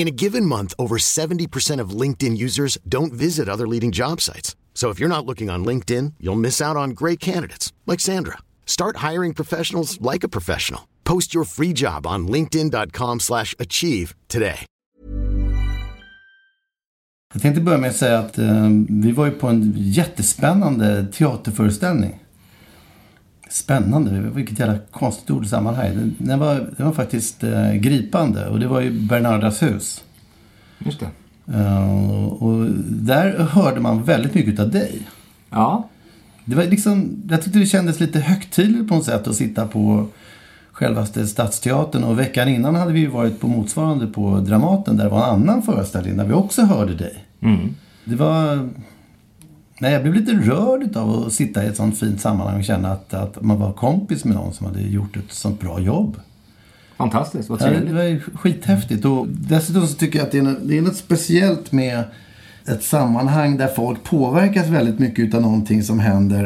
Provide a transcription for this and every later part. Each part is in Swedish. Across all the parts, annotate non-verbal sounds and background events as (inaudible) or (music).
In a given month, over 70% of LinkedIn users don't visit other leading job sites. So if you're not looking on LinkedIn, you'll miss out on great candidates like Sandra. Start hiring professionals like a professional. Post your free job on linkedin.com/achieve today. Jag tänkte börja med att säga att eh, vi var ju på en jättespännande teaterföreställning. Spännande, vilket jävla konstigt ord i sammanhanget. Den var, den var faktiskt eh, gripande och det var ju Bernardas hus. Just det. Eh, och där hörde man väldigt mycket av dig. Ja. Det var liksom, jag tyckte det kändes lite högtidligt på något sätt att sitta på självaste Stadsteatern. Och veckan innan hade vi ju varit på motsvarande på Dramaten där det var en annan föreställning där vi också hörde dig. Mm. Det var... Nej, jag blev lite rörd av att sitta i ett sånt fint sammanhang och känna att, att man var kompis med någon som hade gjort ett sånt bra jobb. Fantastiskt, vad Ja, det trevligt. var skithäftigt. Och dessutom så tycker jag att det är, något, det är något speciellt med ett sammanhang där folk påverkas väldigt mycket av någonting som händer.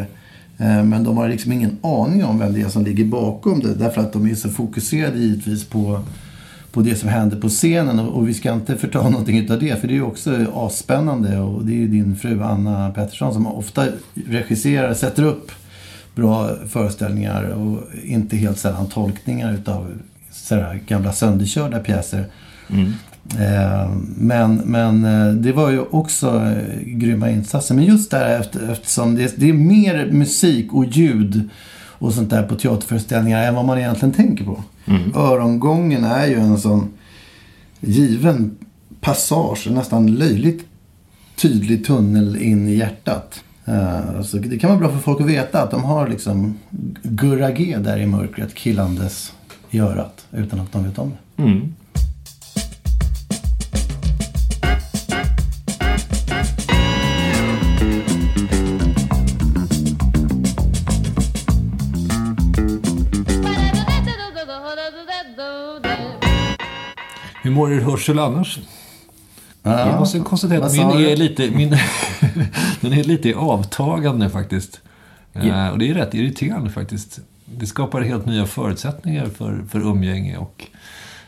Eh, Men de har liksom ingen aning om vem det är som ligger bakom det. Därför att de är så fokuserade givetvis på, på det som händer på scenen. Och, och vi ska inte förta (laughs) någonting utav det. För det är ju också asspännande. Och det är ju din fru Anna Pettersson som ofta regisserar, sätter upp bra föreställningar. Och inte helt sällan tolkningar utav sådär gamla sönderkörda pjäser. Eh, Men, men eh, det var ju också eh, grymma insatser. Men just där efter, eftersom det, det är mer musik och ljud och sånt där på teaterföreställningar än vad man egentligen tänker på. Örongången är ju en sån given passage, nästan löjligt tydlig tunnel in i hjärtat. Eh, Så det kan vara bra för folk att veta att de har liksom Gurra G där i mörkret killandes i örat utan att de vet om det. Mm. Mår er hörsel annars? Jag måste konstatera att min du? är lite, min, (laughs) den är lite avtagande faktiskt. Eh, och det är rätt irriterande faktiskt. Det skapar helt nya förutsättningar för, för umgänge och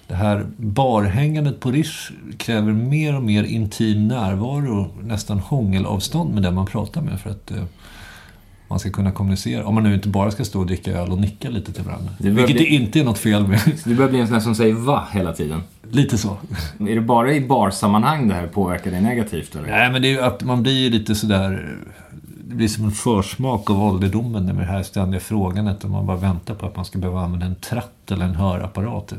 det här barhängandet på Rish kräver mer och mer intim närvaro, nästan hångelavstånd med den man pratar med för att eh, man ska kunna kommunicera. Om man nu inte bara ska stå och dricka öl och nicka lite till varandra. Det Vilket bli- det inte är något fel med. (laughs) Du börjar bli en sån där som säger va hela tiden. Lite så. Är det bara i barsammanhang det här påverkar dig negativt eller? Nej, men det är ju att man blir ju lite sådär... Det blir som en försmak av ålderdomen med det här ständiga frågandet. Och man bara väntar på att man ska behöva använda en tratt eller en hörapparat.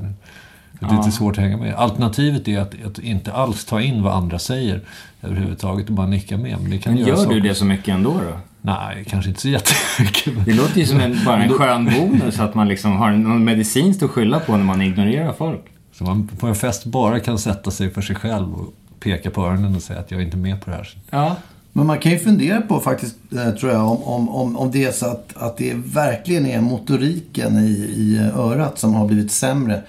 Det är lite svårt att hänga med. Alternativet är att, att inte alls ta in vad andra säger överhuvudtaget och bara nicka med. Men Men gör saker. du det så mycket ändå då? Nej, kanske inte så jättemycket. Det låter ju som en, bara en skön bonus att man liksom har någon medicinskt att skylla på när man ignorerar folk. Så man på en fest bara kan sätta sig för sig själv och peka på öronen och säga att jag är inte med på det här. Ja. Men man kan ju fundera på faktiskt, eh, tror jag, om, om, om, om det är så att, att det verkligen är motoriken i, i örat som har blivit sämre.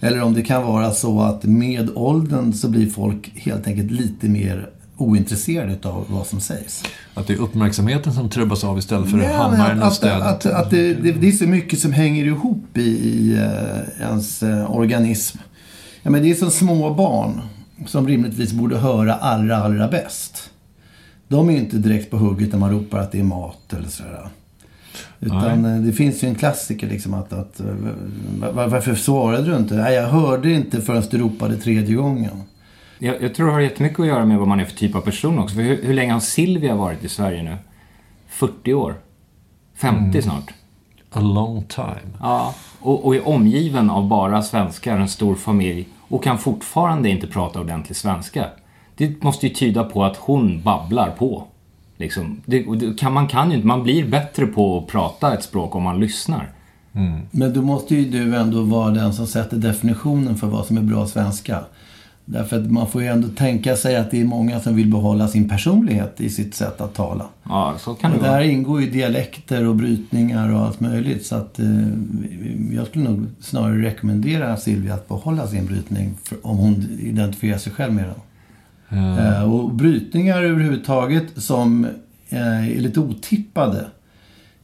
Eller om det kan vara så att med åldern så blir folk helt enkelt lite mer ointresserade av vad som sägs. Att det är uppmärksamheten som trubbas av istället för men hammaren och att, att, städet. att, att det, det, det är så mycket som hänger ihop i, i eh, ens eh, organism. Ja, men det är som små barn som rimligtvis borde höra allra, allra bäst. De är ju inte direkt på hugget när man ropar att det är mat eller sådär. Utan eh, det finns ju en klassiker liksom att, att eh, var- varför svarade du inte? Nej, jag hörde inte förrän du ropade tredje gången. Jag, jag tror det har jättemycket att göra med vad man är för typ av person också. För hur, hur länge har Silvia varit i Sverige nu? 40 år? 50 snart? a long time. Ja, och, och är omgiven av bara svenskar, en stor familj och kan fortfarande inte prata ordentlig svenska. Det måste ju tyda på att hon babblar på. Liksom. Det, det kan, man kan ju inte, man blir bättre på att prata ett språk om man lyssnar. Men då måste ju du ändå vara den som sätter definitionen för vad som är bra svenska. Därför att man får ju ändå tänka sig att det är många som vill behålla sin personlighet i sitt sätt att tala. Ja, så kan det Och där ingår ju dialekter och brytningar och allt möjligt. Så att eh, jag skulle nog snarare rekommendera Silvia att behålla sin brytning för, om hon identifierar sig själv med den. Eh, och brytningar överhuvudtaget som eh, är lite otippade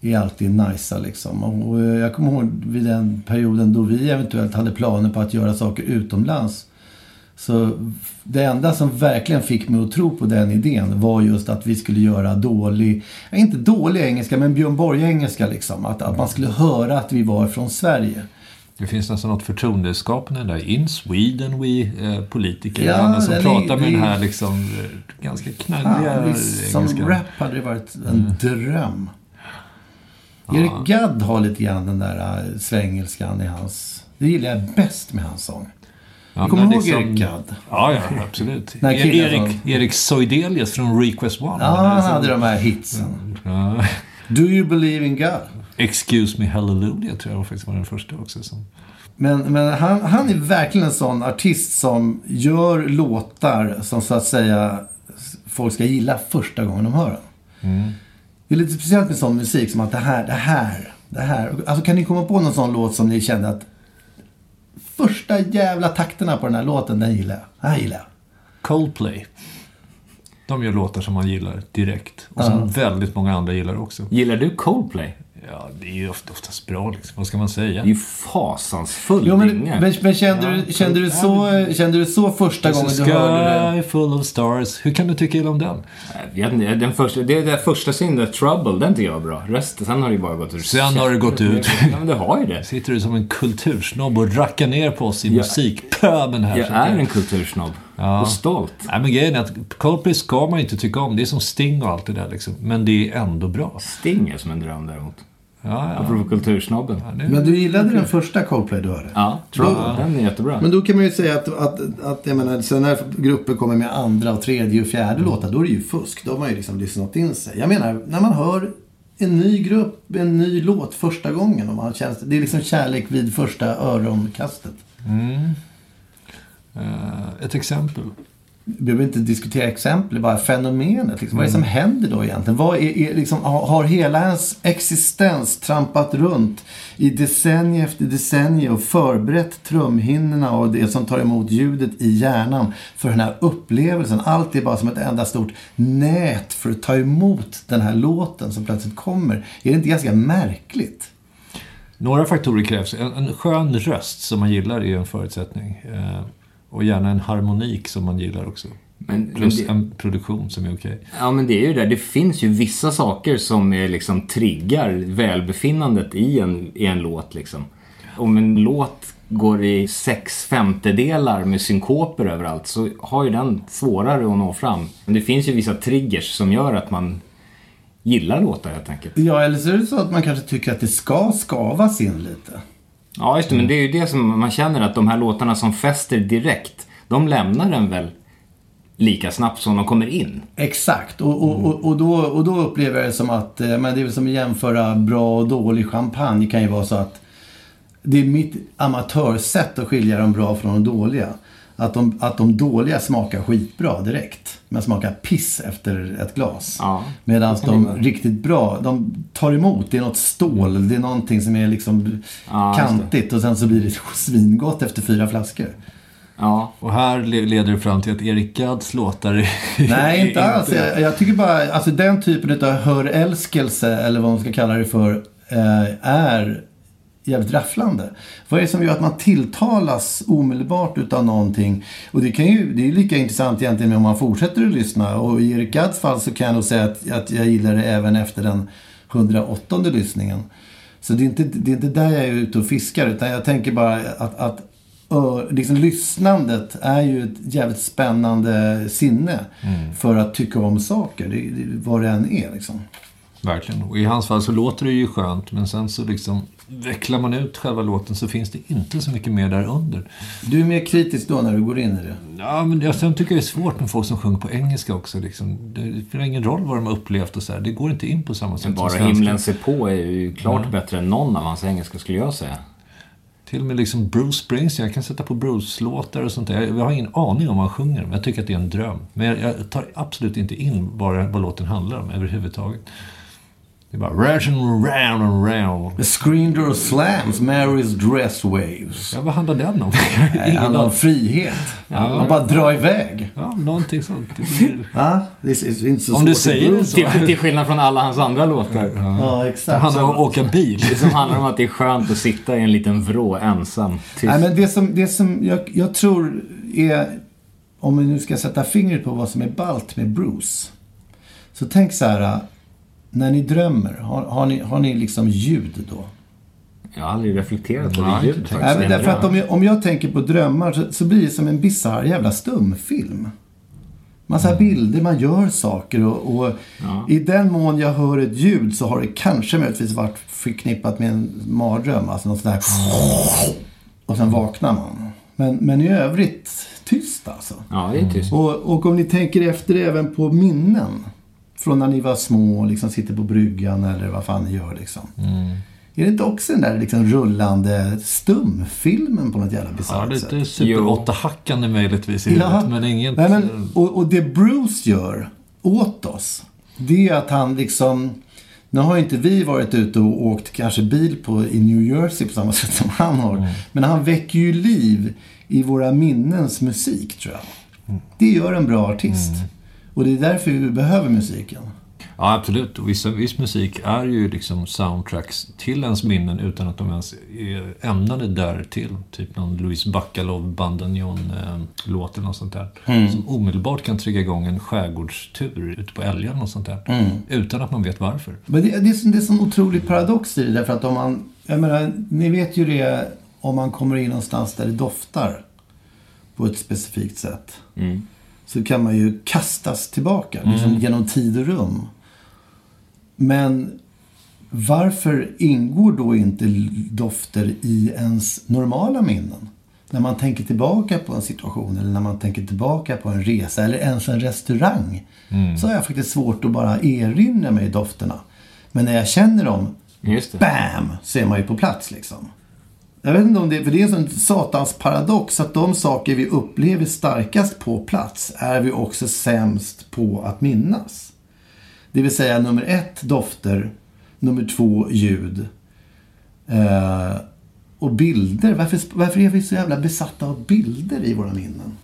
är alltid najsa liksom. Och, och jag kommer ihåg vid den perioden då vi eventuellt hade planer på att göra saker utomlands. Så det enda som verkligen fick mig att tro på den idén var just att vi skulle göra dålig, ja, inte dålig engelska, men Björn Borg-engelska liksom. Att, att man skulle höra att vi var från Sverige. Det finns nästan något förtroendeskapande där. In Sweden we eh, politiker. Ja, Alla som den är- pratar med den här liksom eh, ganska Fan, visst, som rap hade det varit en dröm. Erik Gadd har lite grann den där äh, svengelskan i hans... Det gillar jag bäst med hans sång. Ja, Du kommer men ihåg liksom- Erik Gadd? Ja, ja, absolut. Den här Erik, som- Erik Soidelius från Request One. Ja, han hade de här hitsen. ja. Do you believe in God? Excuse me hallelujah tror jag faktiskt var den första också. Som... Men, men han, han är verkligen en sån artist som gör låtar som så att säga folk ska gilla första gången de hör den. Det är lite speciellt med sån musik som att det här, det här, det här. Alltså kan ni komma på någon sån låt som ni kände att första jävla takterna på den här låten, den gillar jag. Den här gillar jag. Coldplay. De gör låtar som man gillar direkt. Och som väldigt många andra gillar också. Gillar du Coldplay? Ja, det är ju ofta, oftast bra liksom. Vad ska man säga? Det är ju fasansfull Jo, men, dynga. men, men kände, du, kände, du så, kände du så första gången du hörde det? sky full of stars. Hur kan du tycka illa om den? Jag vet inte, Den första, det är den första singeln, Trouble, den tycker jag var bra. Resten, sen har det ju bara gått ut. Sen har det gått ut. Ja, men det har ju det. Sitter du som en kultursnobb och rackar ner på oss i Ja. musikpöben här. Jag är en kultursnobb. Ja. Och stolt. Nej, men grejen är att Coldplay ska man ju inte tycka om. Det är som Sting och allt det där liksom. Men det är ändå bra. Sting är som en dröm däremot. Ja, ja. Apropå kultursnobben. Ja, det- Men du gillade den första Coldplay du hörde? Ja, Trouble, den är jättebra. Men då kan man ju säga att, att, att jag menar, sen när grupper kommer med andra och tredje och fjärde låtar, då är det ju fusk. Då har man ju liksom lyssnat in sig. Jag menar, när man hör en ny grupp, en ny låt första gången. Och man känns, det är liksom kärlek vid första öronkastet. Eh, ett exempel. Vi behöver inte diskutera exempel, bara fenomenet. Liksom. Vad är det som händer då egentligen? Vad är, är, liksom, har, hela ens existens trampat runt i decennium efter decennium och förberett trumhinnorna och det som tar emot ljudet i hjärnan för den här upplevelsen? Allt är bara som ett enda stort nät för att ta emot den här låten som plötsligt kommer. Är det inte ganska märkligt? Några faktorer krävs. En, en skön röst som man gillar är en förutsättning. Eh, och gärna en harmonik som man gillar också. Men, Plus men det, en produktion som är okej. ja, men det är ju det. Det finns ju vissa saker som är liksom triggar välbefinnandet i en, i en låt. Liksom. Om en låt går i sex femtedelar med synkoper överallt så har ju den svårare att nå fram. Men det finns ju vissa triggers som gör att man gillar låtar helt enkelt. Ja, eller så är det så att man kanske tycker att det ska skavas in lite. Ja, just det. Men det är ju det som man känner att de här låtarna som fäster direkt, de lämnar den väl lika snabbt som de kommer in. Exakt, och, och, och, och, då, och då upplever jag det som att, eh, men det är väl som att jämföra bra och dålig champagne. Det kan ju vara så att det är mitt amatörsätt att skilja de bra från de dåliga. Att de, att de dåliga smakar skitbra direkt. Men smakar piss efter ett glas. Ja, Medan de riktigt bra, de tar emot. Det är något stål, det är någonting som är liksom Ja, kantigt. Och sen så blir det svingott efter fyra flaskor. Ja, Och här le- leder det fram till att Erik Gadds låtar. (laughs) Nej, inte (laughs) alls. Jag, jag tycker bara, alltså den typen av hörälskelse, eller vad man ska kalla det för, eh, är jävligt rafflande. Vad är det som gör att man tilltalas omedelbart utav någonting? Och det, kan ju, det är lika intressant egentligen om man fortsätter att lyssna. Och i Erik Gadds fall så kan jag nog säga att, att jag gillar det även efter den 108 lyssningen. Så det är, inte, det är inte där jag är ute och fiskar, utan jag tänker bara att, att ö, liksom, lyssnandet är ju ett jävligt spännande sinne för att tycka om saker, det, det, vad det än är. Liksom. Verkligen. Och i hans fall så låter det ju skönt, men sen så liksom vecklar man ut själva låten så finns det inte så mycket mer där under. Du är mer kritisk då när du går in i det? Ja, men jag sen tycker jag det är svårt med folk som sjunger på engelska också. Liksom. Det spelar ingen roll vad de har upplevt och så här. Det går inte in på samma sätt Bara som svenska. himlen ser på är ju klart bättre än någon av hans engelska skulle jag säga. Till och med liksom Bruce Springsteen. Jag kan sätta på Bruce-låtar och sånt där. Jag har ingen aning om vad han sjunger, men jag tycker att det är en dröm. Men jag, jag tar absolut inte in vad, vad låten handlar om överhuvudtaget. Det är bara round and round and round. The screen door slams, Mary's dress waves. Ja, vad handlar den om? Det handlar om frihet. Man bara drar iväg. Ja, någonting sånt. Det. Ja, det är inte så Om du säger det så. Till, till skillnad från alla hans andra låtar. Ja, Det exakt. handlar om att åka bil. Det som handlar om att det är skönt att sitta i en liten vrå ensam. Tyst. Nej, men det som, det som jag, jag tror är, om vi nu ska sätta fingret på vad som är ballt med Bruce. Så tänk så här, när ni drömmer, har, har, ni, har ni liksom ljud då? Jag har aldrig reflekterat på Nej, det ljudet inte faktiskt. Nej, därför att om jag, om jag tänker på drömmar så, så blir det som en bisarr jävla stumfilm. Massa bilder, man gör saker och, och i den mån jag hör ett ljud så har det kanske möjligtvis varit förknippat med en mardröm. Alltså något sånt där... (laughs) Och sen vaknar man. Men, men i övrigt tyst alltså. Ja, det är tyst. Och, och om ni tänker efter även på minnen. Från när ni var små och liksom sitter på bryggan eller vad fan ni gör liksom. Är det inte också den där liksom rullande stumfilmen på något jävla Ja, bisarrt sätt? lite super Jo. 8-hackande möjligtvis i huvudet, men inget... Nej, men, och, och det Bruce gör åt oss, det är att han liksom... Nu har inte vi varit ute och åkt kanske bil på, i New Jersey på samma sätt som han har. Men han väcker ju liv i våra minnens musik, tror jag. Det gör en bra artist. Och det är därför vi behöver musiken. Ja, absolut. Och vissa, viss musik är ju liksom soundtracks till ens minnen utan att de ens är ämnade där till. Typ någon Louise Bacalov Bandoneon-låt eller något sånt där. Som omedelbart kan trigga igång en skärgårdstur ute på älgen och sånt där. Utan att man vet varför. Men det, det, är, som- det är som otrolig paradox i det. Därför att om man... Jag menar, ni vet ju det om man kommer in någonstans där det doftar på ett specifikt sätt. Så kan man ju kastas tillbaka liksom, genom tid och rum. Men varför ingår då inte dofter i ens normala minnen? När man tänker tillbaka på en situation eller när man tänker tillbaka på en resa eller ens en restaurang. Så har jag faktiskt svårt att bara erinra mig dofterna. Men när jag känner dem, bam, så är man ju på plats liksom. Jag vet inte om det, för det är en sån satans paradox att de saker vi upplever starkast på plats är vi också sämst på att minnas. Det vill säga nummer ett, dofter. Nummer två, ljud. Eh, och bilder. Varför, varför är vi så jävla besatta av bilder i våra minnen?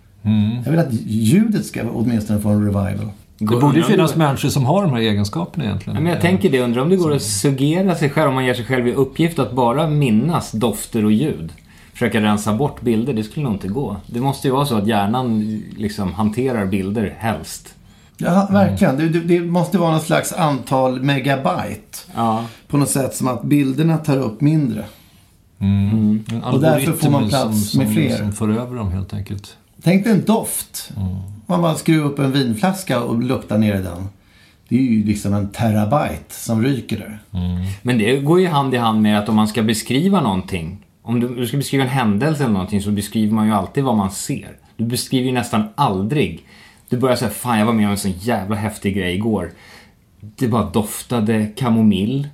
Jag vill att ljudet ska åtminstone få en revival. Det borde ju finnas människor som har de här egenskaperna egentligen. Ja, men jag tänker det, undrar om det går att suggera sig själv, om man ger sig själv i uppgift att bara minnas dofter och ljud. Försöka rensa bort bilder, det skulle nog inte gå. Det måste ju vara så att hjärnan liksom hanterar bilder helst. Ja, verkligen. Det, det, måste vara något slags antal megabyte. Ja. På något sätt som att bilderna tar upp mindre. En Och därför får man plats som, med som, fler. Som för över dem helt enkelt. Tänk dig en doft. Man bara skruvar upp en vinflaska och luktar ner i den. Det är ju liksom en terabyte som ryker där. Men det går ju hand i hand med att om man ska beskriva någonting. Om du, du ska beskriva en händelse eller någonting så beskriver man ju alltid vad man ser. Du beskriver ju nästan aldrig. Du börjar säga, fan jag var med om en sån jävla häftig grej igår. Det bara doftade kamomill.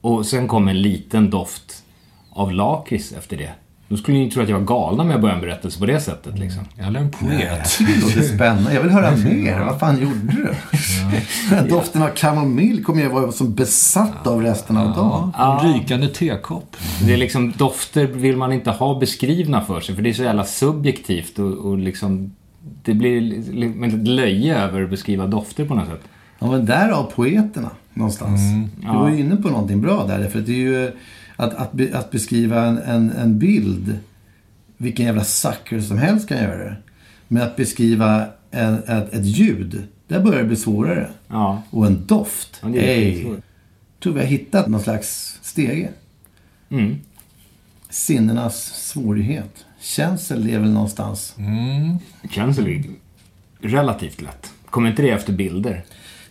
Och sen kom en liten doft av lakrits efter det. Då skulle ni ju tro att jag var galen om jag började en berättelse på det sättet liksom. Eller en poet. Det låter spännande. Jag vill höra mer. Vad fan gjorde du? Doften av kamomill kommer jag vara som besatt av resten av dagen. En rykande tekopp. Det är liksom, dofter vill man inte ha beskrivna för sig för det är så jävla subjektivt och, och liksom det blir ett löje över att beskriva dofter på något sätt. Ja, men därav poeterna någonstans. Du var ju inne på någonting bra där. För det är ju att, att, be, att beskriva en, en, en bild, vilken jävla sucker som helst kan göra det. Men att beskriva en, ett, ett ljud, där börjar det bli svårare. Ja. Och en doft, Ja, är svårt. tror vi har hittat någon slags stege. Mm. Sinnenas svårighet. Känsel är väl någonstans. Känns det relativt lätt. Kommer inte det efter bilder?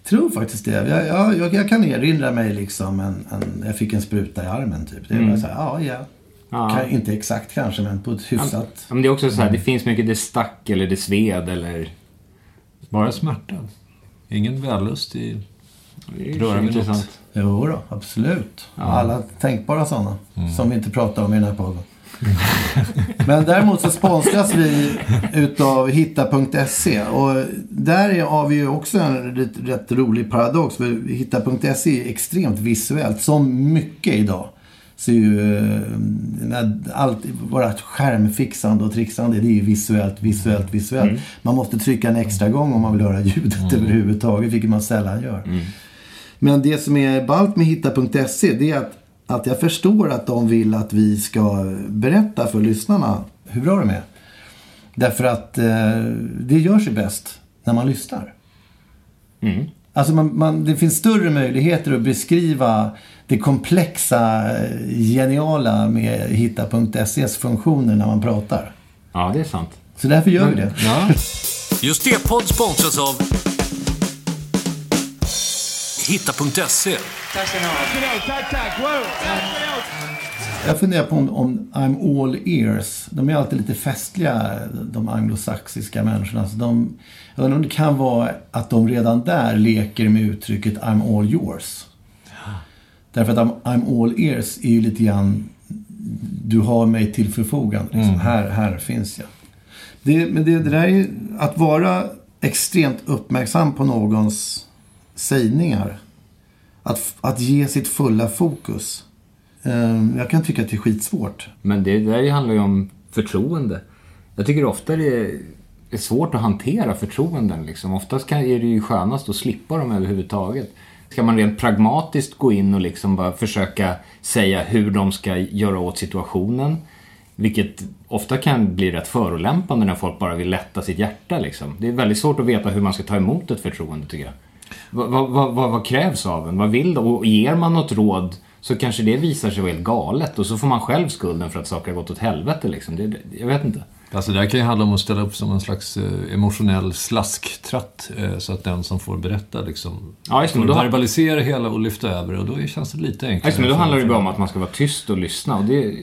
Tror faktiskt det. Jag, jag, jag, jag kan erinra mig liksom en, en, jag fick en spruta i armen typ. Det var så här, ja, ja. Ja. Kan, inte exakt kanske, men på ett hyfsat... Ja, men det är också så här, det finns mycket det stack eller det sved eller... Bara smärta. Ingen vällust i... Det är Röra. Jo då, absolut. Alla tänkbara sådana. Som vi inte pratar om i den här podden. (laughs) Men däremot så sponsras vi utav hitta.se och där är- har vi ju också en rätt, rätt rolig paradox. För hitta.se är extremt visuellt, som mycket idag. Så ju eh, när allt, vårt skärmfixande och trixande, det är ju visuellt, visuellt, visuellt. Man måste trycka en extra gång om man vill höra ljudet överhuvudtaget, vilket man sällan gör. Men det som är ballt med hitta.se det är att, att jag förstår att de vill att vi ska berätta för lyssnarna hur bra de är. Därför att eh, det gör sig bäst när man lyssnar. Alltså man, man, det finns större möjligheter att beskriva det komplexa, eh, geniala med hitta.ses funktioner när man pratar. Ja, det är sant. Så därför gör vi det. Ja, Just det podd sponsras av Hitta.se. Jag funderar på om, om I'm all ears. De är alltid lite festliga, de anglosaxiska människorna. Så de, jag undrar om det kan vara att de redan där leker med uttrycket I'm all yours. Därför att I'm, I'm all ears är ju lite grann du har mig till förfogande. Liksom. Här, här finns jag. Det, men det, det där är ju att vara extremt uppmärksam på någons sägningar. Att, att ge sitt fulla fokus. Eh, Jag kan tycka att det är skitsvårt. Men det där handlar ju om förtroende. Jag tycker ofta det är, är svårt att hantera förtroenden. Liksom. Oftast kan, är det ju skönast att slippa dem överhuvudtaget. Ska man rent pragmatiskt gå in och liksom bara försöka säga hur de ska göra åt situationen. Vilket ofta kan bli rätt förolämpande när folk bara vill lätta sitt hjärta. Liksom. Det är väldigt svårt att veta hur man ska ta emot ett förtroende tycker jag. Vad, vad, vad, vad, krävs av en? Vad vill de? Och ger man något råd så kanske det visar sig vara helt galet och så får man själv skulden för att saker har gått åt helvete. Liksom. Det, jag vet inte. Alltså det här kan ju handla om att ställa upp som en slags eh, emotionell slasktratt eh, så att den som får berätta liksom Ja, just får då- verbalisera hela och lyfta över och då känns det lite enklare. Alltså, men då handlar det för- bara om att man ska vara tyst och lyssna. Och det,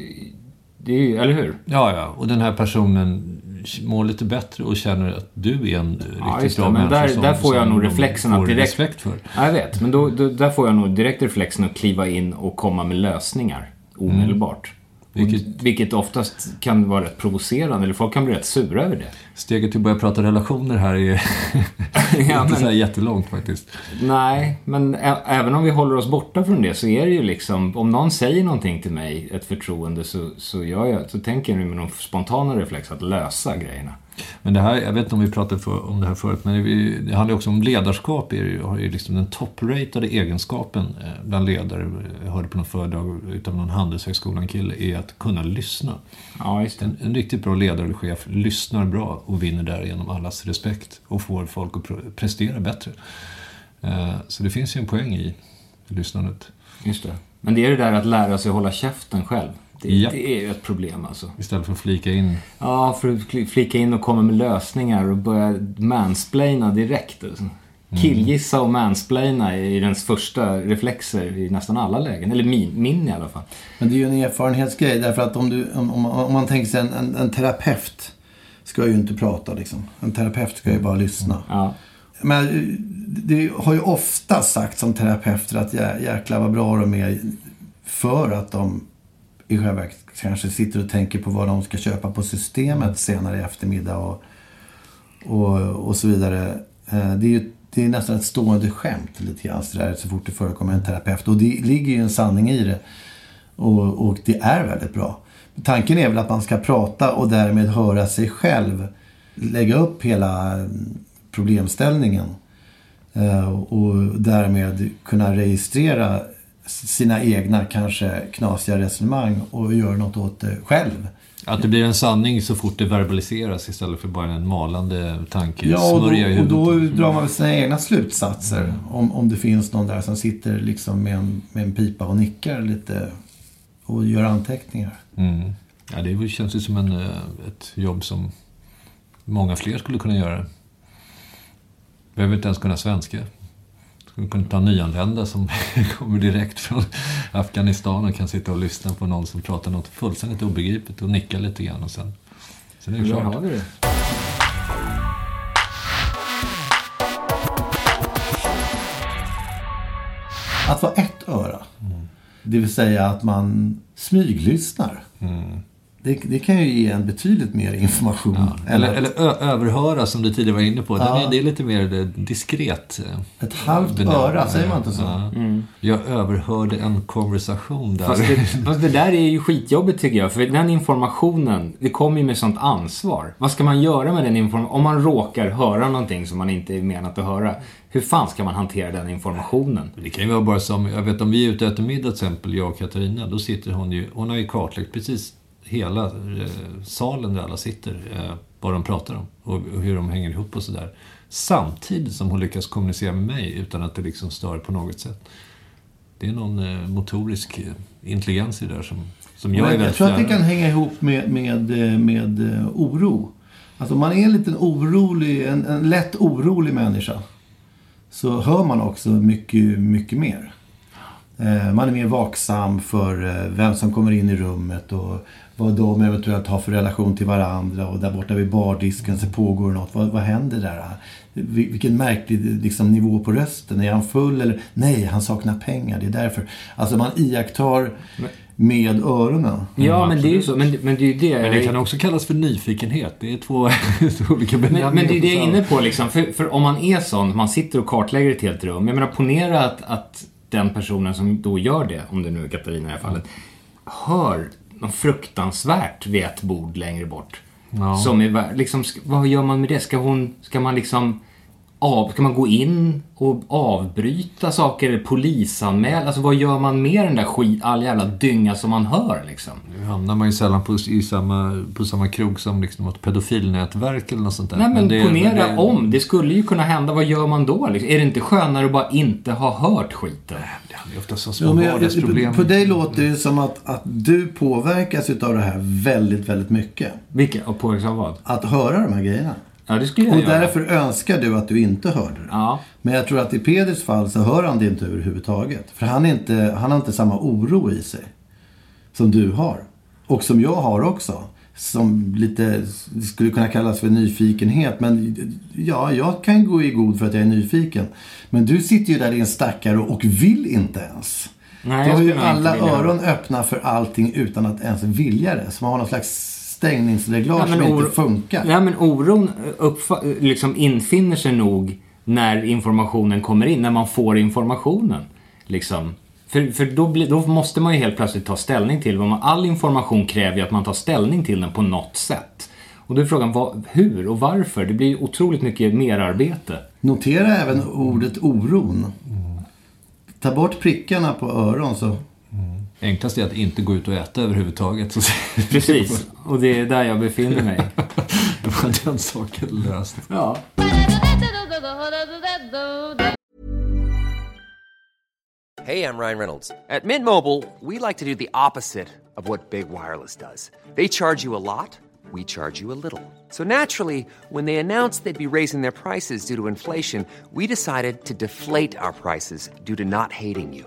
det är ju, eller hur? Ja, ja. Och den här personen mår lite bättre och känner att du är en Ja, riktigt det. bra Men människa där, som, där får jag nog reflexen att direkt... respekt för. Ja, jag vet. Men då, då, där får jag nog direkt reflexen att kliva in och komma med lösningar omedelbart. Vilket- Vilket, vilket oftast kan vara rätt provocerande, eller folk kan bli rätt sura över det. Steget till att börja prata relationer här är (laughs) Ja, inte så här jättelångt faktiskt. Nej, men ä- även om vi håller oss borta från det så är det ju liksom, om någon säger någonting till mig, ett förtroende, så, så, gör jag, så tänker jag med någon spontana reflex att lösa grejerna. Men det här, jag vet inte om vi pratade för, om det här förut, men det, det handlar också om ledarskap. Är ju, liksom den toppratade egenskapen eh, bland ledare. Jag hörde på något föredrag utav någon Handelshögskolan-kille, är att kunna lyssna. Ja, det. En, en riktigt bra ledare eller chef lyssnar bra och vinner därigenom allas respekt och får folk att pre- prestera bättre. Eh, Så det finns ju en poäng i lyssnandet. Just det. Men det är det där att lära sig hålla käften själv. Det, Ja. det är ju ett problem alltså. Istället för att flika in. Ja, för att fl- flika in och komma med lösningar och börja mansplaina direkt. Alltså. Killgissa och mansplaina är ens första reflexer i nästan alla lägen. Eller min, min i alla fall. Men det är ju en erfarenhetsgrej. Därför att om, du, om, om, man tänker sig en, en, en terapeut ska ju inte prata liksom. En terapeut ska ju bara lyssna. Ja. Men eh, det har ju ofta sagts som terapeuter att jä, jäklar vad bra de är för att de i själva verket kanske sitter och tänker på vad de ska köpa på systemet senare i eftermiddag och, och, och så vidare. Eh, Det är ju det är nästan ett stående skämt lite grann så, där, så fort det förekommer en terapeut. Och det ligger ju en sanning i det. Och, och det är väldigt bra. Tanken är väl att man ska prata och därmed höra sig själv lägga upp hela mm, problemställningen. Eh, Och därmed kunna registrera sina egna kanske knasiga resonemang och göra något åt det själv. Att det blir en sanning så fort det verbaliseras istället för bara en malande tanke. Ja, och då, och då drar man sina egna slutsatser. Om, om det finns någon där som sitter liksom med en, med en pipa och nickar lite och gör anteckningar. Mm. Ja, det känns ju som en, eh, ett jobb som många fler skulle kunna göra. Behöver inte ens kunna svenska. Skulle kunna ta nyanlända som (laughs) kommer direkt från Afghanistan och kan sitta och lyssna på någon som pratar något fullständigt obegripligt och nicka lite grann och sen, sen är det klart. har det. Att vara ett öra. Det vill säga att man smyglyssnar. Det, det kan ju ge en betydligt mer information. än Eller, att- eller ö- överhöra som du tidigare var inne på. Ja. är, det är lite mer diskret. eh, Ett halvt benämning. öra, säger man inte så? Ja. Jag överhörde en konversation där. Fast det, (laughs) fast det där är ju skitjobbigt tycker jag. För den informationen, det kommer ju med sånt ansvar. Vad ska man göra med den informationen? Om man råkar höra någonting som man inte är menat att höra. Hur fan ska man hantera den informationen? Det kan ju vara bara som, jag vet om vi är ute och äter middag till exempel, jag och Katarina, då sitter hon ju, hon har ju kartlagt precis hela eh, salen där alla sitter, eh, vad de pratar om och, och hur de hänger ihop och sådär. Samtidigt som hon lyckas kommunicera med mig utan att det liksom stör på något sätt. Det är någon eh, motorisk intelligens i det där som, som jag är Men jag väldigt tror att det kan hänga ihop med, med, med oro. Alltså om man är en liten orolig, en, en lätt orolig människa. Så hör man också mycket, mycket mer. Man är mer vaksam för vem som kommer in i rummet och vad de eventuellt har för relation till varandra. Och där borta vid bardisken så pågår något. Vad, vad händer där? Vil- Vilken märklig liksom, nivå på rösten. Är han full eller? Nej, han saknar pengar. Det är därför. Alltså man iakttar med öronen. Ja, men det är ju så. Men, men det är ju det. Men det kan också kallas för nyfikenhet. Det är två, (laughs) två olika benämningar. Men, men det är det jag är inne på liksom. För, för om man är sån, man sitter och kartlägger ett helt rum. Jag menar, ponera att, att den personen som då gör det, om det nu är Katarina i det här fallet, hör något fruktansvärt vid ett bord längre bort. Ja. Som är, liksom, vad gör man med det? Ska hon, ska man liksom av, ska man gå in och avbryta saker eller polisanmäla? Alltså vad gör man med den där skit, all jävla dynga som man hör liksom? Nu hamnar man ju sällan på, i samma, på samma krog som liksom ett pedofilnätverk eller något sånt där. Nej men, det- ponera det- om. Det skulle ju kunna hända. Vad gör man då? Liksom? Är det inte skönare att bara inte ha hört skiten? Det är ofta så små Ja, men vardagsproblem. på, dig låter det som att, att du påverkas utav det här väldigt, väldigt mycket. Vilka? Och påverkas av vad? Att höra de här grejerna. Ja, det skulle jag Och göra. därför önskar du att du inte hörde det. Ja. Men jag tror att i Peders fall så hör han det inte överhuvudtaget. För han, inte, han har inte samma oro i sig. Som du har. Och som jag har också. Som lite skulle kunna kallas för nyfikenhet. Men ja, jag kan gå i god för att jag är nyfiken. Men du sitter ju där i en stackare och vill inte ens. Nej, du har ju alla öron öppna för allting utan att ens vilja det. Så man har någon slags stängningsreglage Ja, som inte funkar. Ja, men oron liksom infinner sig nog när informationen kommer in, när man får informationen. Liksom. För, för då, blir, då måste man ju helt plötsligt ta ställning till vad man, all information kräver ju att man tar ställning till den på något sätt. Och då är frågan vad, hur och varför. Det blir otroligt mycket merarbete. Notera även ordet oron. Ta bort prickarna på öron så... Enklast är att inte gå ut och äta överhuvudtaget. Så Precis, och det är där jag befinner mig. (laughs) Då var den saken löst. Ja. Hey, I'm Ryan Reynolds. At Mint Mobile, we like to do the opposite of what Big Wireless does. They charge you a lot, we charge you a little. So naturally, when they announced they'd be raising their prices due to inflation, we decided to deflate our prices due to not hating you.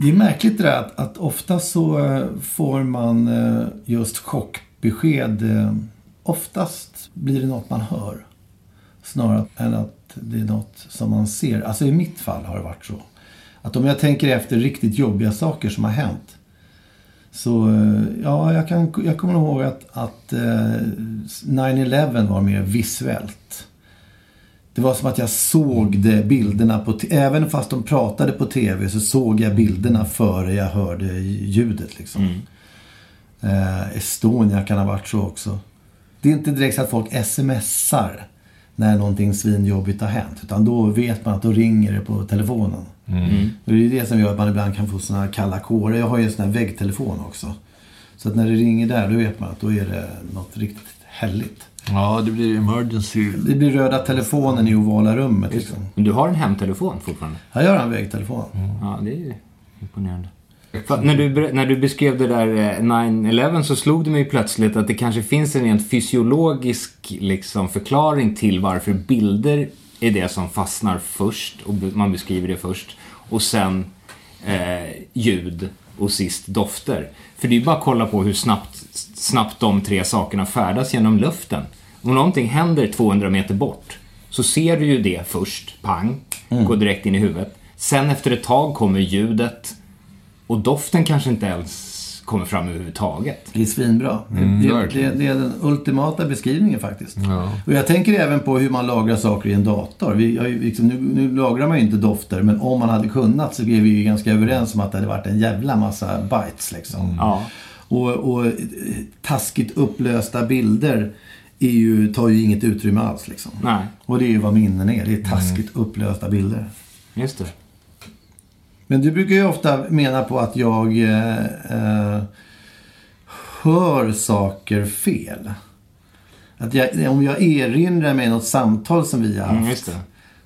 Det är märkligt det där att, att ofta så eh, får man eh, just chockbesked. Eh, oftast blir det något man hör. Snarare än att det är något som man ser. Alltså i mitt fall har det varit så. Att om jag tänker efter riktigt jobbiga saker som har hänt. Så ja, jag, kan, jag kommer ihåg att, att 9-11 var mer visuellt. Det var som att jag såg det bilderna på Även fast de pratade på tv så såg jag bilderna före jag hörde ljudet liksom. Eh, Estonia kan ha varit så också. Det är inte direkt så att folk smsar när någonting svinjobbigt har hänt. Utan då vet man att då ringer det på telefonen. Mm. Och det är det som gör att man ibland kan få såna här kalla kårar. Jag har ju en sån här väggtelefon också. Så att när det ringer där, då vet man att då är det något riktigt helligt. Ja, det blir emergency. Det blir röda telefonen i ovala rummet liksom. Men du har en hemtelefon fortfarande? Jag gör en väggtelefon. Ja, det är ju imponerande. För när, du, när du beskrev det där eh, 9-11 så slog det mig plötsligt att det kanske finns en rent fysiologisk liksom, förklaring till varför bilder är det som fastnar först och man beskriver det först. Och sen eh, ljud och sist dofter. För det är bara att kolla på hur snabbt, snabbt de tre sakerna färdas genom luften. Om någonting händer 200 meter bort så ser du ju det först, pang, går direkt in i huvudet. Sen efter ett tag kommer ljudet och doften kanske inte ens kommer fram överhuvudtaget. Det är svinbra. Mm, det, det, det är den ultimata beskrivningen faktiskt. Ja. Och jag tänker även på hur man lagrar saker i en dator. Vi, liksom, nu, nu lagrar man ju inte dofter, men om man hade kunnat så är vi ju ganska överens om att det hade varit en jävla massa bytes liksom. Ja. Och, och eh, taskigt upplösta bilder är ju, tar ju inget utrymme alls liksom. Nej. Och det är ju vad minnen är. Det är taskigt upplösta bilder. Just det. Men du brukar ju ofta mena på att jag eh, eh, hör saker fel. Att jag, om jag erinrar mig något samtal som vi har haft. Mm, just det.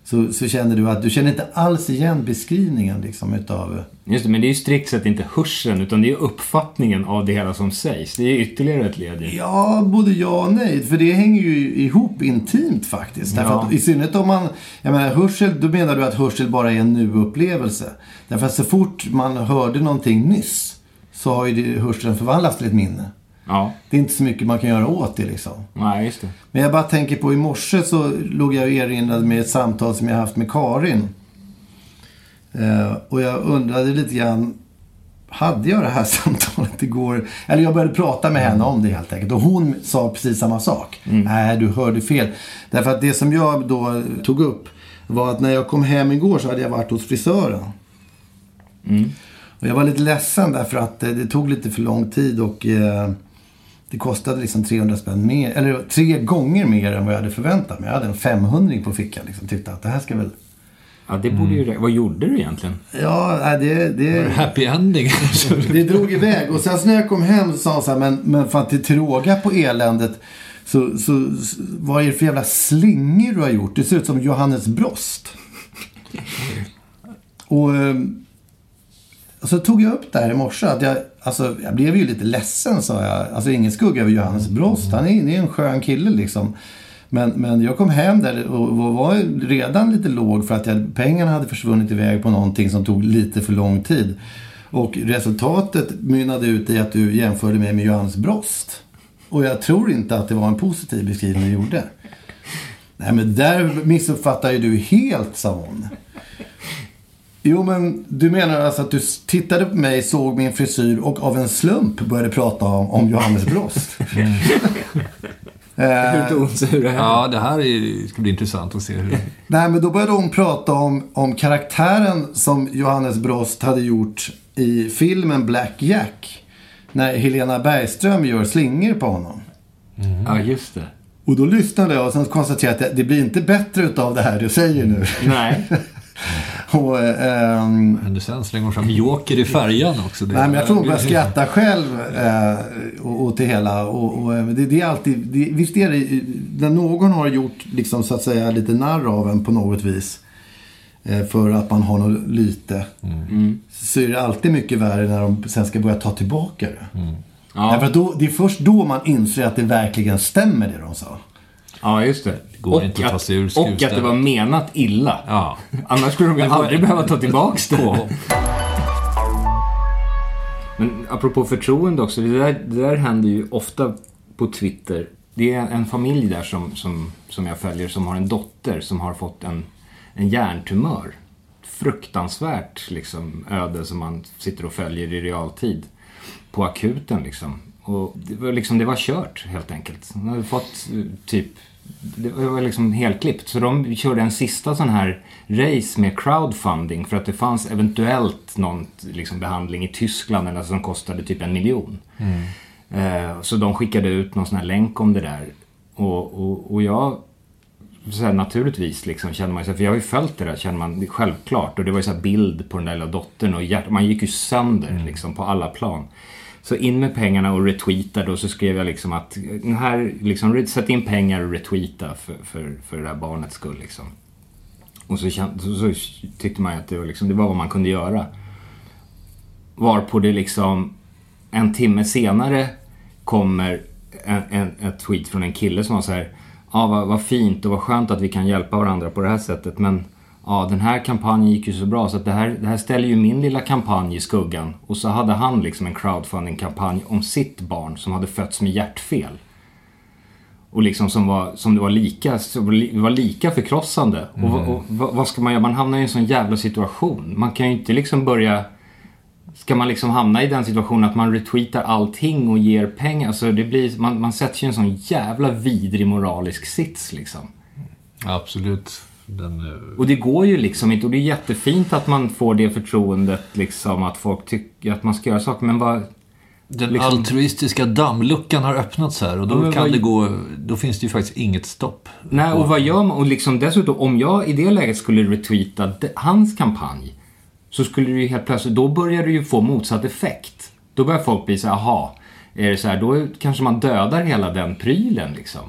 Så, så känner du att du känner inte alls igen beskrivningen liksom utav... Just det, men det är ju strikt sett inte hörseln utan det är uppfattningen av det hela som sägs. Det är ytterligare ett led i. Ja, både ja och nej. För det hänger ju ihop intimt faktiskt. Därför Ja. att, I synnerhet om man... Jag menar, hörsel, då menar du att hörsel bara är en nu-upplevelse. Därför att så fort man hörde någonting nyss så har ju det, hörseln förvandlats till ett minne. Ja. Det är inte så mycket man kan göra åt det liksom. Nej, just det. Men jag bara tänker på i morse så låg jag och erinrade med ett samtal som jag haft med Karin. Eh, och jag undrade lite grann, hade jag det här (laughs) samtalet igår? Eller jag började prata med henne om det helt enkelt. Och hon sa precis samma sak. Nej, du hörde fel. Därför att det som jag då tog upp var att när jag kom hem igår så hade jag varit hos frisören. Och jag var lite ledsen därför att eh, det tog lite för lång tid och eh, det kostade liksom 300 spänn mer, eller tre gånger mer än vad jag hade förväntat mig. Jag hade en 500 på fickan liksom. Tyckte att det här ska väl... Ja, det borde ju... Vad gjorde du egentligen? Ja, nej, det... det... Happy ending. (laughs) Det drog iväg. Och sen så när jag kom hem så sa han så här, men, men att till råga på eländet så, så, så vad är det för jävla slingor du har gjort? Det ser ut som Johannes Brost. (laughs) Och ehm, och så tog jag upp det här i morse. Att jag, alltså, jag blev ju lite ledsen sa jag. Alltså ingen skugga över Johannes Brost. Han är, ju är en skön kille liksom. Men, men jag kom hem där och och var redan lite låg för att jag, pengarna hade försvunnit iväg på någonting som tog lite för lång tid. Och resultatet mynnade ut i att du jämförde mig med Johannes Brost. Och jag tror inte att det var en positiv beskrivning du gjorde. Nej men där missuppfattar ju du helt, sa hon. Jo men du menar alltså att du tittade på mig, såg min frisyr och av en slump började prata om, om Johannes Brost. Hur tog hon sig det här? Ja, det här är, ska bli intressant att se hur... Nej, men då började hon prata om, om karaktären som Johannes Brost hade gjort i filmen Black Jack. När Helena Bergström gör slingor på honom. Ja, just det. Och då lyssnade jag och sen konstaterade jag att det, det blir inte bättre utav det här du säger nu. Nej. (laughs) (laughs) och, ehm, Men sen slänger fram Joker i färjan också. Det- Nej, men jag tror hon börjar skratta själv eh, och- åt det hela. Och, och, eh, det, det är alltid, det, visst är det, när någon har gjort liksom så att säga lite narr av en på något vis. eh, för att man har något lyte. Mm. Så är det alltid mycket värre när de sen ska börja ta tillbaka det. Mm. Ja. Därför att då, det är först då man inser att det verkligen stämmer det de sa. Ja, just det. går och, inte att ta sig ur att, och att det var menat illa. Ja. Annars skulle de ju Det aldrig behöva ta tillbaks det. Men apropå förtroende också, det där, det där händer ju ofta på Twitter. Det är en familj där som, som, som jag följer som har en dotter som har fått en, en hjärntumör. Fruktansvärt liksom, öde som man sitter och följer i realtid. På akuten liksom. Och det var, liksom, det var kört helt enkelt. Hon hade fått eh, typ det var liksom helklippt. Så de körde en sista sån här race med crowdfunding för att det fanns eventuellt någon liksom, behandling i Tyskland eller som kostade typ en miljon. Eh, så de skickade ut någon sån här länk om det där. Och, och, och jag, så här, naturligtvis liksom känner man sig, för jag har ju följt det där känner man självklart. Och det var ju så bild på den där lilla dottern och hjärt, man gick ju sönder liksom på alla plan. Så in med pengarna och retweeta då, så skrev jag liksom att här, liksom, sätt in pengar och retweeta för, för, för det där barnets skull liksom. Och så, så, så tyckte man ju att det var, liksom, det var vad man kunde göra. Varpå det liksom en timme senare kommer en, en, ett tweet från en kille som var så här. Ja, vad, vad fint och vad skönt att vi kan hjälpa varandra på det här sättet. Men ja, den här kampanjen gick ju så bra så att det här, det här ställer ju min lilla kampanj i skuggan. Och så hade han liksom en crowdfunding-kampanj om sitt barn som hade fötts med hjärtfel. Och liksom som, var, som det var lika, var lika förkrossande. Och, vad- och, vad, vad ska man göra? Man hamnar i en sån jävla situation. Man kan ju inte liksom börja... Ska man liksom hamna i den situationen att man retweetar allting och ger pengar? Alltså det blir, man, man sätter i en sån jävla vidrig moralisk sits liksom. Absolut. Den, eh, Och det går ju liksom inte. Och det är jättefint att man får det förtroendet liksom att folk tycker att man ska göra saker. Men vad... den liksom- altruistiska dammluckan har öppnats här och då Ja, kan vad- det gå... Då finns det ju faktiskt inget stopp. Nej, och vad gör man? Och liksom dessutom, om jag i det läget skulle retweeta de- hans kampanj så skulle det ju helt plötsligt, då börjar det ju få motsatt effekt. Då börjar folk bli så här, aha, är det så här, då kanske man dödar hela den prylen liksom.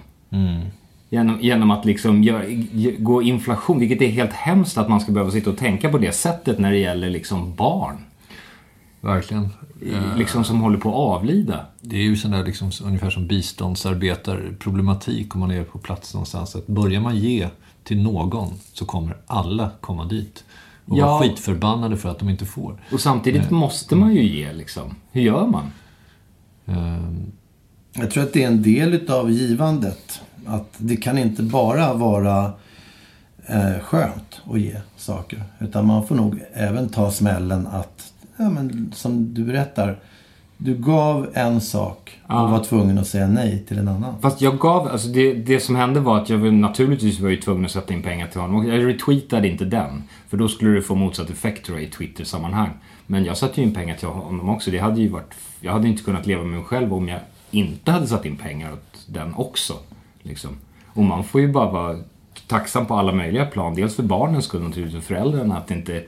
Genom, genom att liksom gör, gå inflation, vilket är helt hemskt att man ska behöva sitta och tänka på det sättet när det gäller liksom barn. Verkligen. Eh, Liksom som håller på att avlida. Det är ju sån där liksom, ungefär som biståndsarbetarproblematik om man är på plats någonstans. Att börjar man ge till någon så kommer alla komma dit. Och Ja. vara skitförbannade för att de inte får. Och samtidigt måste man ju ge liksom. Hur gör man? Ehm, Jag tror att det är en del utav givandet. Att det kan inte bara vara eh, skönt att ge saker. Utan man får nog även ta smällen att, ja, men, som du berättar. Du gav en sak och var tvungen att säga nej till en annan. Fast jag gav, alltså det, det som hände var att jag naturligtvis var ju tvungen att sätta in pengar till honom. Jag retweetade inte den. För då skulle det få motsatt effekt tror jag i Twitter-sammanhang. Men jag satte ju in pengar till honom också. Det hade ju varit, jag hade inte kunnat leva med mig själv om jag inte hade satt in pengar åt den också. Liksom. Och man får ju bara vara tacksam på alla möjliga plan. Dels för barnens skull naturligtvis, och föräldrarna att det inte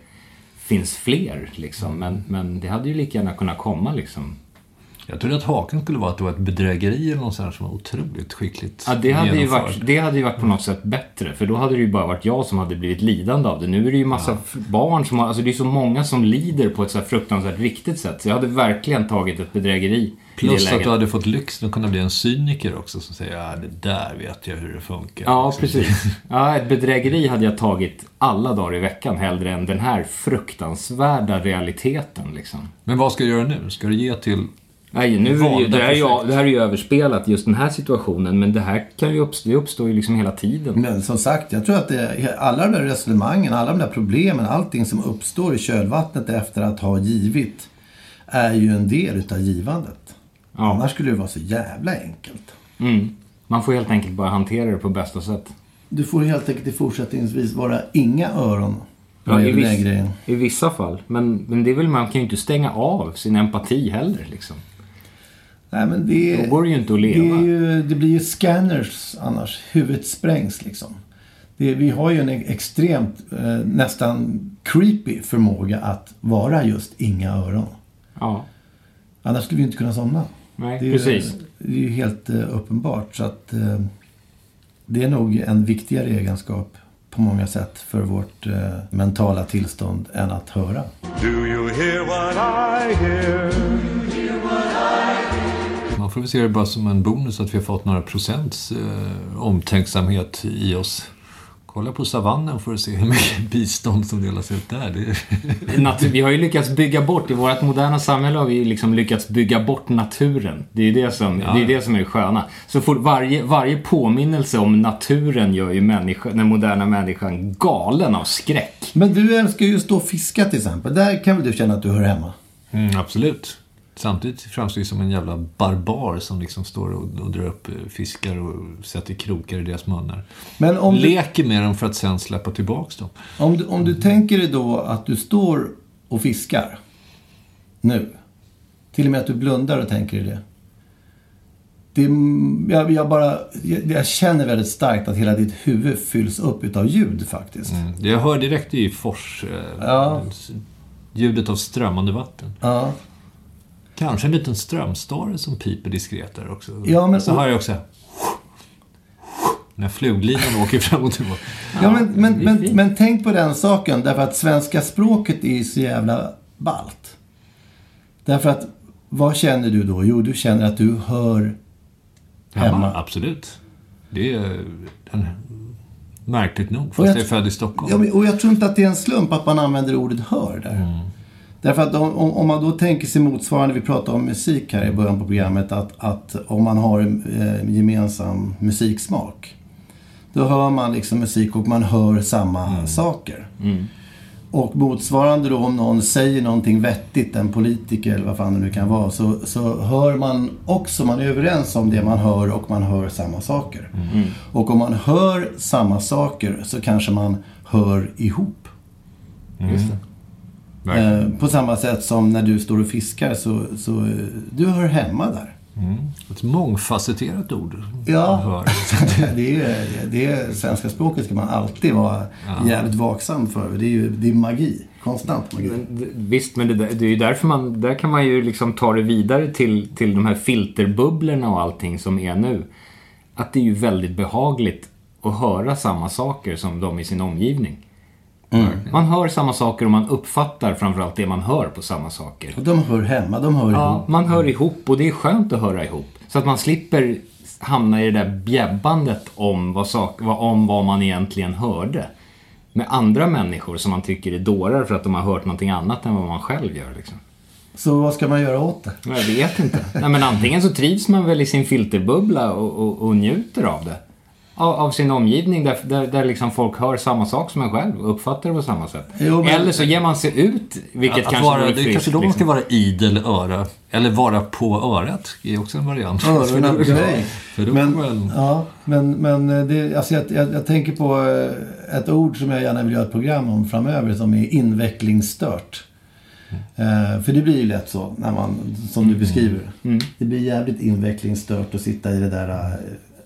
finns fler. Liksom. Men, men det hade ju lika gärna kunnat komma liksom jag trodde att haken skulle vara att det var ett bedrägeri eller något sånt som var otroligt skickligt Ja, det hade, ju varit, det hade ju varit på något sätt bättre. För då hade det ju bara varit jag som hade blivit lidande av det. Nu är det ju massa f- barn som har, alltså det är så många som lider på ett så fruktansvärt riktigt sätt. Så jag hade verkligen tagit ett bedrägeri Plus att du hade fått lyxen att kunna bli en cyniker också som säger ja det där vet jag hur det funkar. Ja, precis. Ja, ett bedrägeri hade jag tagit alla dagar i veckan hellre än den här fruktansvärda realiteten liksom. Men vad ska du göra nu? Ska du ge till Nej, nu är det, ju, det, här är ju, projekt. det här är ju överspelat, just den här situationen. Men det här kan ju uppstå, det uppstår ju liksom hela tiden. Men som sagt, jag tror att det, alla de där resonemangen, alla de där problemen, allting som uppstår i kölvattnet efter att ha givit är ju en del utav givandet. Ja. Annars skulle det vara så jävla enkelt. Mm. Man får helt enkelt bara hantera det på bästa sätt. Du får helt enkelt i fortsättningsvis vara inga öron Ja, i, viss, grejen. I vissa fall. Men, men det är väl, man kan ju inte stänga av sin empati heller liksom. Nej, men det, Då går det ju inte att det, leva. är ju, det blir ju scanners annars. Huvudet sprängs liksom. Det, vi har ju en extremt, eh, nästan creepy förmåga att vara just inga öron. Ja, Annars skulle vi inte kunna somna. nej, Det är, precis. det är ju helt eh, uppenbart. Så att eh, det är nog en viktigare egenskap på många sätt för vårt eh, mentala tillstånd än att höra. Do you hear what I hear? Får väl se det bara som en bonus att vi har fått några procents eh, omtänksamhet i oss. Kolla på savannen för att se hur mycket (laughs) bistånd som delas ut där. Det... Natur, vi har ju lyckats bygga bort, i vårt moderna samhälle har vi ju liksom lyckats bygga bort naturen. Det är ju det som, Ja. det, är det som är det sköna. Så får varje, varje påminnelse om naturen gör ju människa, den moderna människan galen av skräck. Men du älskar ju att stå och fiska till exempel. Där kan väl du känna att du hör hemma? Mm, absolut. Samtidigt framstår det som en jävla barbar som liksom står och, och drar upp eh, fiskar och sätter krokar i deras munnar. Men om du- Leker med dem för att sen släppa tillbaks dem. Om du, om du tänker dig då att du står och fiskar nu. Till och med att du blundar och tänker dig det. det jag, jag, bara, jag, jag känner väldigt starkt att hela ditt huvud fylls upp utav ljud faktiskt. Mm. Jag hör direkt i fors... Eh, Ja. Ljudet av strömmande vatten. Ja. Kanske en liten strömstare som piper diskret där också. Ja, men- Så hör jag också... När fluglinan åker fram och tillbaka. Ja, men, men, men, men tänk på den saken. Därför att svenska språket är ju så jävla ballt. Därför att, vad känner du då? Jo, du känner att du hör Hemma, hemma. absolut. Det är en, märkligt nog, fast Och jag- jag är född i Stockholm. Ja, men, och jag tror inte att det är en slump att man använder ordet hör där. Därför att om, om man då tänker sig motsvarande, vi pratade om musik här i början på programmet, att, att om man har eh, gemensam musiksmak. Då hör man liksom musik och man hör samma saker. Och motsvarande då om någon säger någonting vettigt, en politiker eller vad fan det nu kan vara, så, så hör man också, man är överens om det man hör och man hör samma saker. Och om man hör samma saker så kanske man hör ihop. Eh, på samma sätt som när du står och fiskar så, så eh, du hör hemma där. Mm. Ett mångfacetterat ord. Ja, Hör. (laughs) det är, det är, svenska språket ska man alltid vara Ja. jävligt vaksam för. Det är ju det är magi. Konstant magi. D- Visst, men det, där- det är ju därför man, där kan man ju liksom ta det vidare till, till de här filterbubblorna och allting som är nu. Att det är ju väldigt behagligt att höra samma saker som de i sin omgivning. Mm. Man hör samma saker och man uppfattar framförallt det man hör på samma saker. Och de hör hemma, de hör Ja, ihop. man hör ihop och det är skönt att höra ihop. Så att man slipper hamna i det där bjäbbandet om vad, sak, om vad man egentligen hörde. Med andra människor som man tycker är dårar för att de har hört någonting annat än vad man själv gör. Liksom. Så vad ska man göra åt det? Jag vet inte. Nej, men antingen så trivs man väl i sin filterbubbla och, och, och njuter av det. Av, av sin omgivning där, där, där liksom folk hör samma sak som en själv och uppfattar det på samma sätt. Jo, men- Eller så ger man sig ut, vilket att, att kanske vara, vore Det är friskt, kanske då man liksom. ska vara idel öra. Eller vara på örat. Det är också en variant. Öronen på dig. Men, man- ja, men, men eh, det, alltså jag, jag, jag tänker på eh, ett ord som jag gärna vill göra ett program om framöver som är invecklingsstört. Eh, för det blir ju lätt så, när man, som du beskriver. Mm. Det blir jävligt invecklingsstört att sitta i det där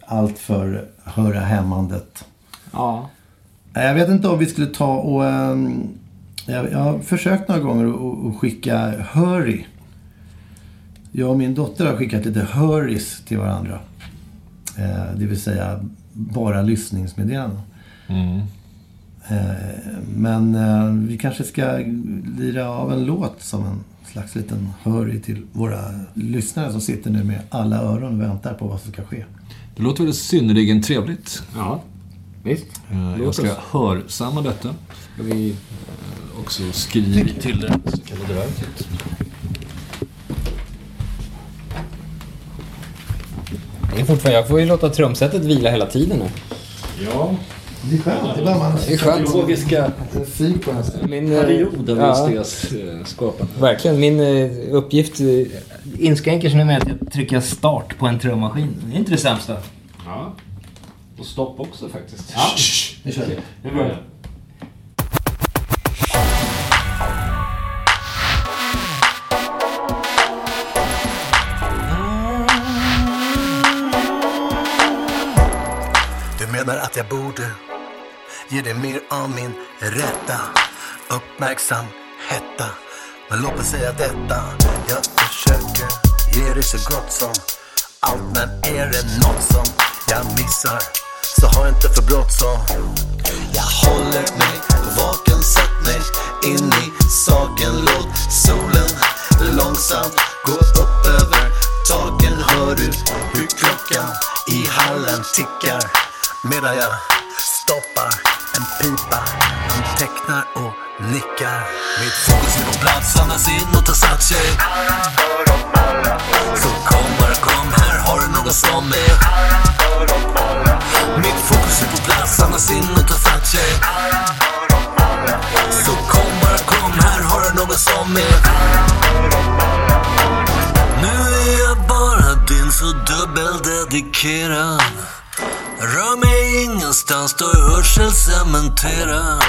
allt för höra hämmandet. Ja. Jag vet inte om vi skulle ta och... ehm, jag, jag har försökt några gånger att- att skicka hurry. Jag och min dotter har skickat lite hurries till varandra. Eh, det vill säga bara lyssningsmeddelanden. Mm. Eh, men eh, vi kanske ska lira av en låt som en slags liten hurry till våra lyssnare som sitter nu med alla öron och väntar på vad som ska ske. Det låter väl synnerligen trevligt. Ja, visst. Eh, Låt Jag ska oss. hörsamma detta. Ska vi... Eh, Också skriva till det så kallade verket. Det är fortfarande, jag får ju låta trumsetet vila hela tiden nu. Ja. Det är skönt. Det är bara man Det är skönt. Logiska. Min, eh, period av ja. just det eh, skapande. Verkligen. Min eh, uppgift eh, inskränker sig nu med att jag trycker start på en trummaskin. Det är inte det sämsta. Ja. Och stopp också faktiskt. Ja. Nu kör vi. Nu börjar Du menar att jag borde ge dig mer av min rätta uppmärksam hetta. Men låt mig säga detta. Jag försöker ge dig så gott som allt. Men är det något som jag missar så har jag inte för bråttom Jag håller mig vaken, sätt mig in i saken Låt solen långsamt gå upp över taken Hör du hur klockan i hallen tickar Medan jag stoppar en pipa. Antecknar och nickar. Mitt fokus är på plats, andas in och tar sats sig Så kom bara kom, här har du någon som är? Mitt fokus är på plats, andas in och tar sats sig Så kom bara kom, här har du någon som är? Nu är jag bara din så dubbeldedikerad. Rör mig ingenstans, då är hörsel cementerad.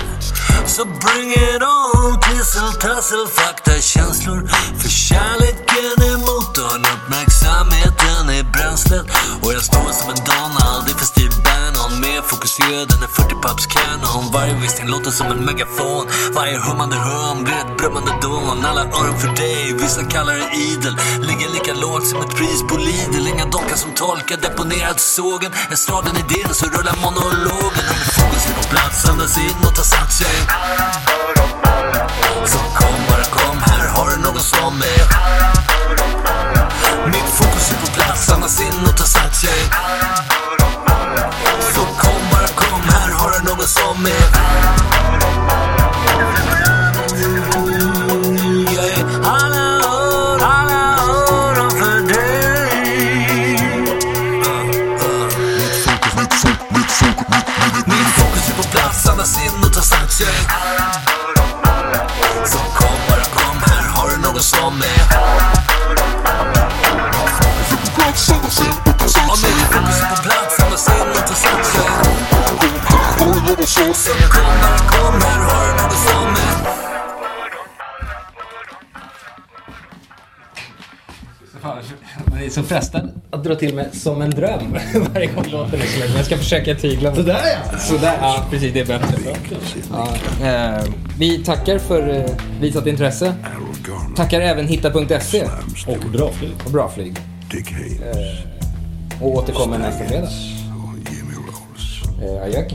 Så bring it on, tissel, tassel, fakta, känslor. För kärleken är motorn, uppmärksamheten är bränslet. Och jag står som en Donald i Steve Bannon. Mer fokuserad än en 40 paps Canon Varje visning låter som en megafon. Varje hummande hum blir ett brummande dån. Alla öron för dig, vissa kallar det idel. Ligger lika lågt som ett pris på Lidl. Inga dockar som tolkar, deponerad sågen. Staden är din, så rullar monologen Under fokus är på plats, andas in och ta sats sig Så kom bara kom, här har du någon som är? Mitt fokus är på plats, andas in och ta sats sig Så kom bara kom, här har du någon som är? Jag Så kom bara kom, här har du någon som är Man är så frestad att dra till med som en dröm (laughs) varje gång låten är slut. Men jag ska försöka tygla mig. Sådär ja! Sådär, ja precis. Det är bättre. Ja, eh, vi tackar för eh, visat intresse. Tackar även hitta.se Och bra flyg. och Bra Flyg. Eh, och återkommer nästa fredag. Eh, adjök.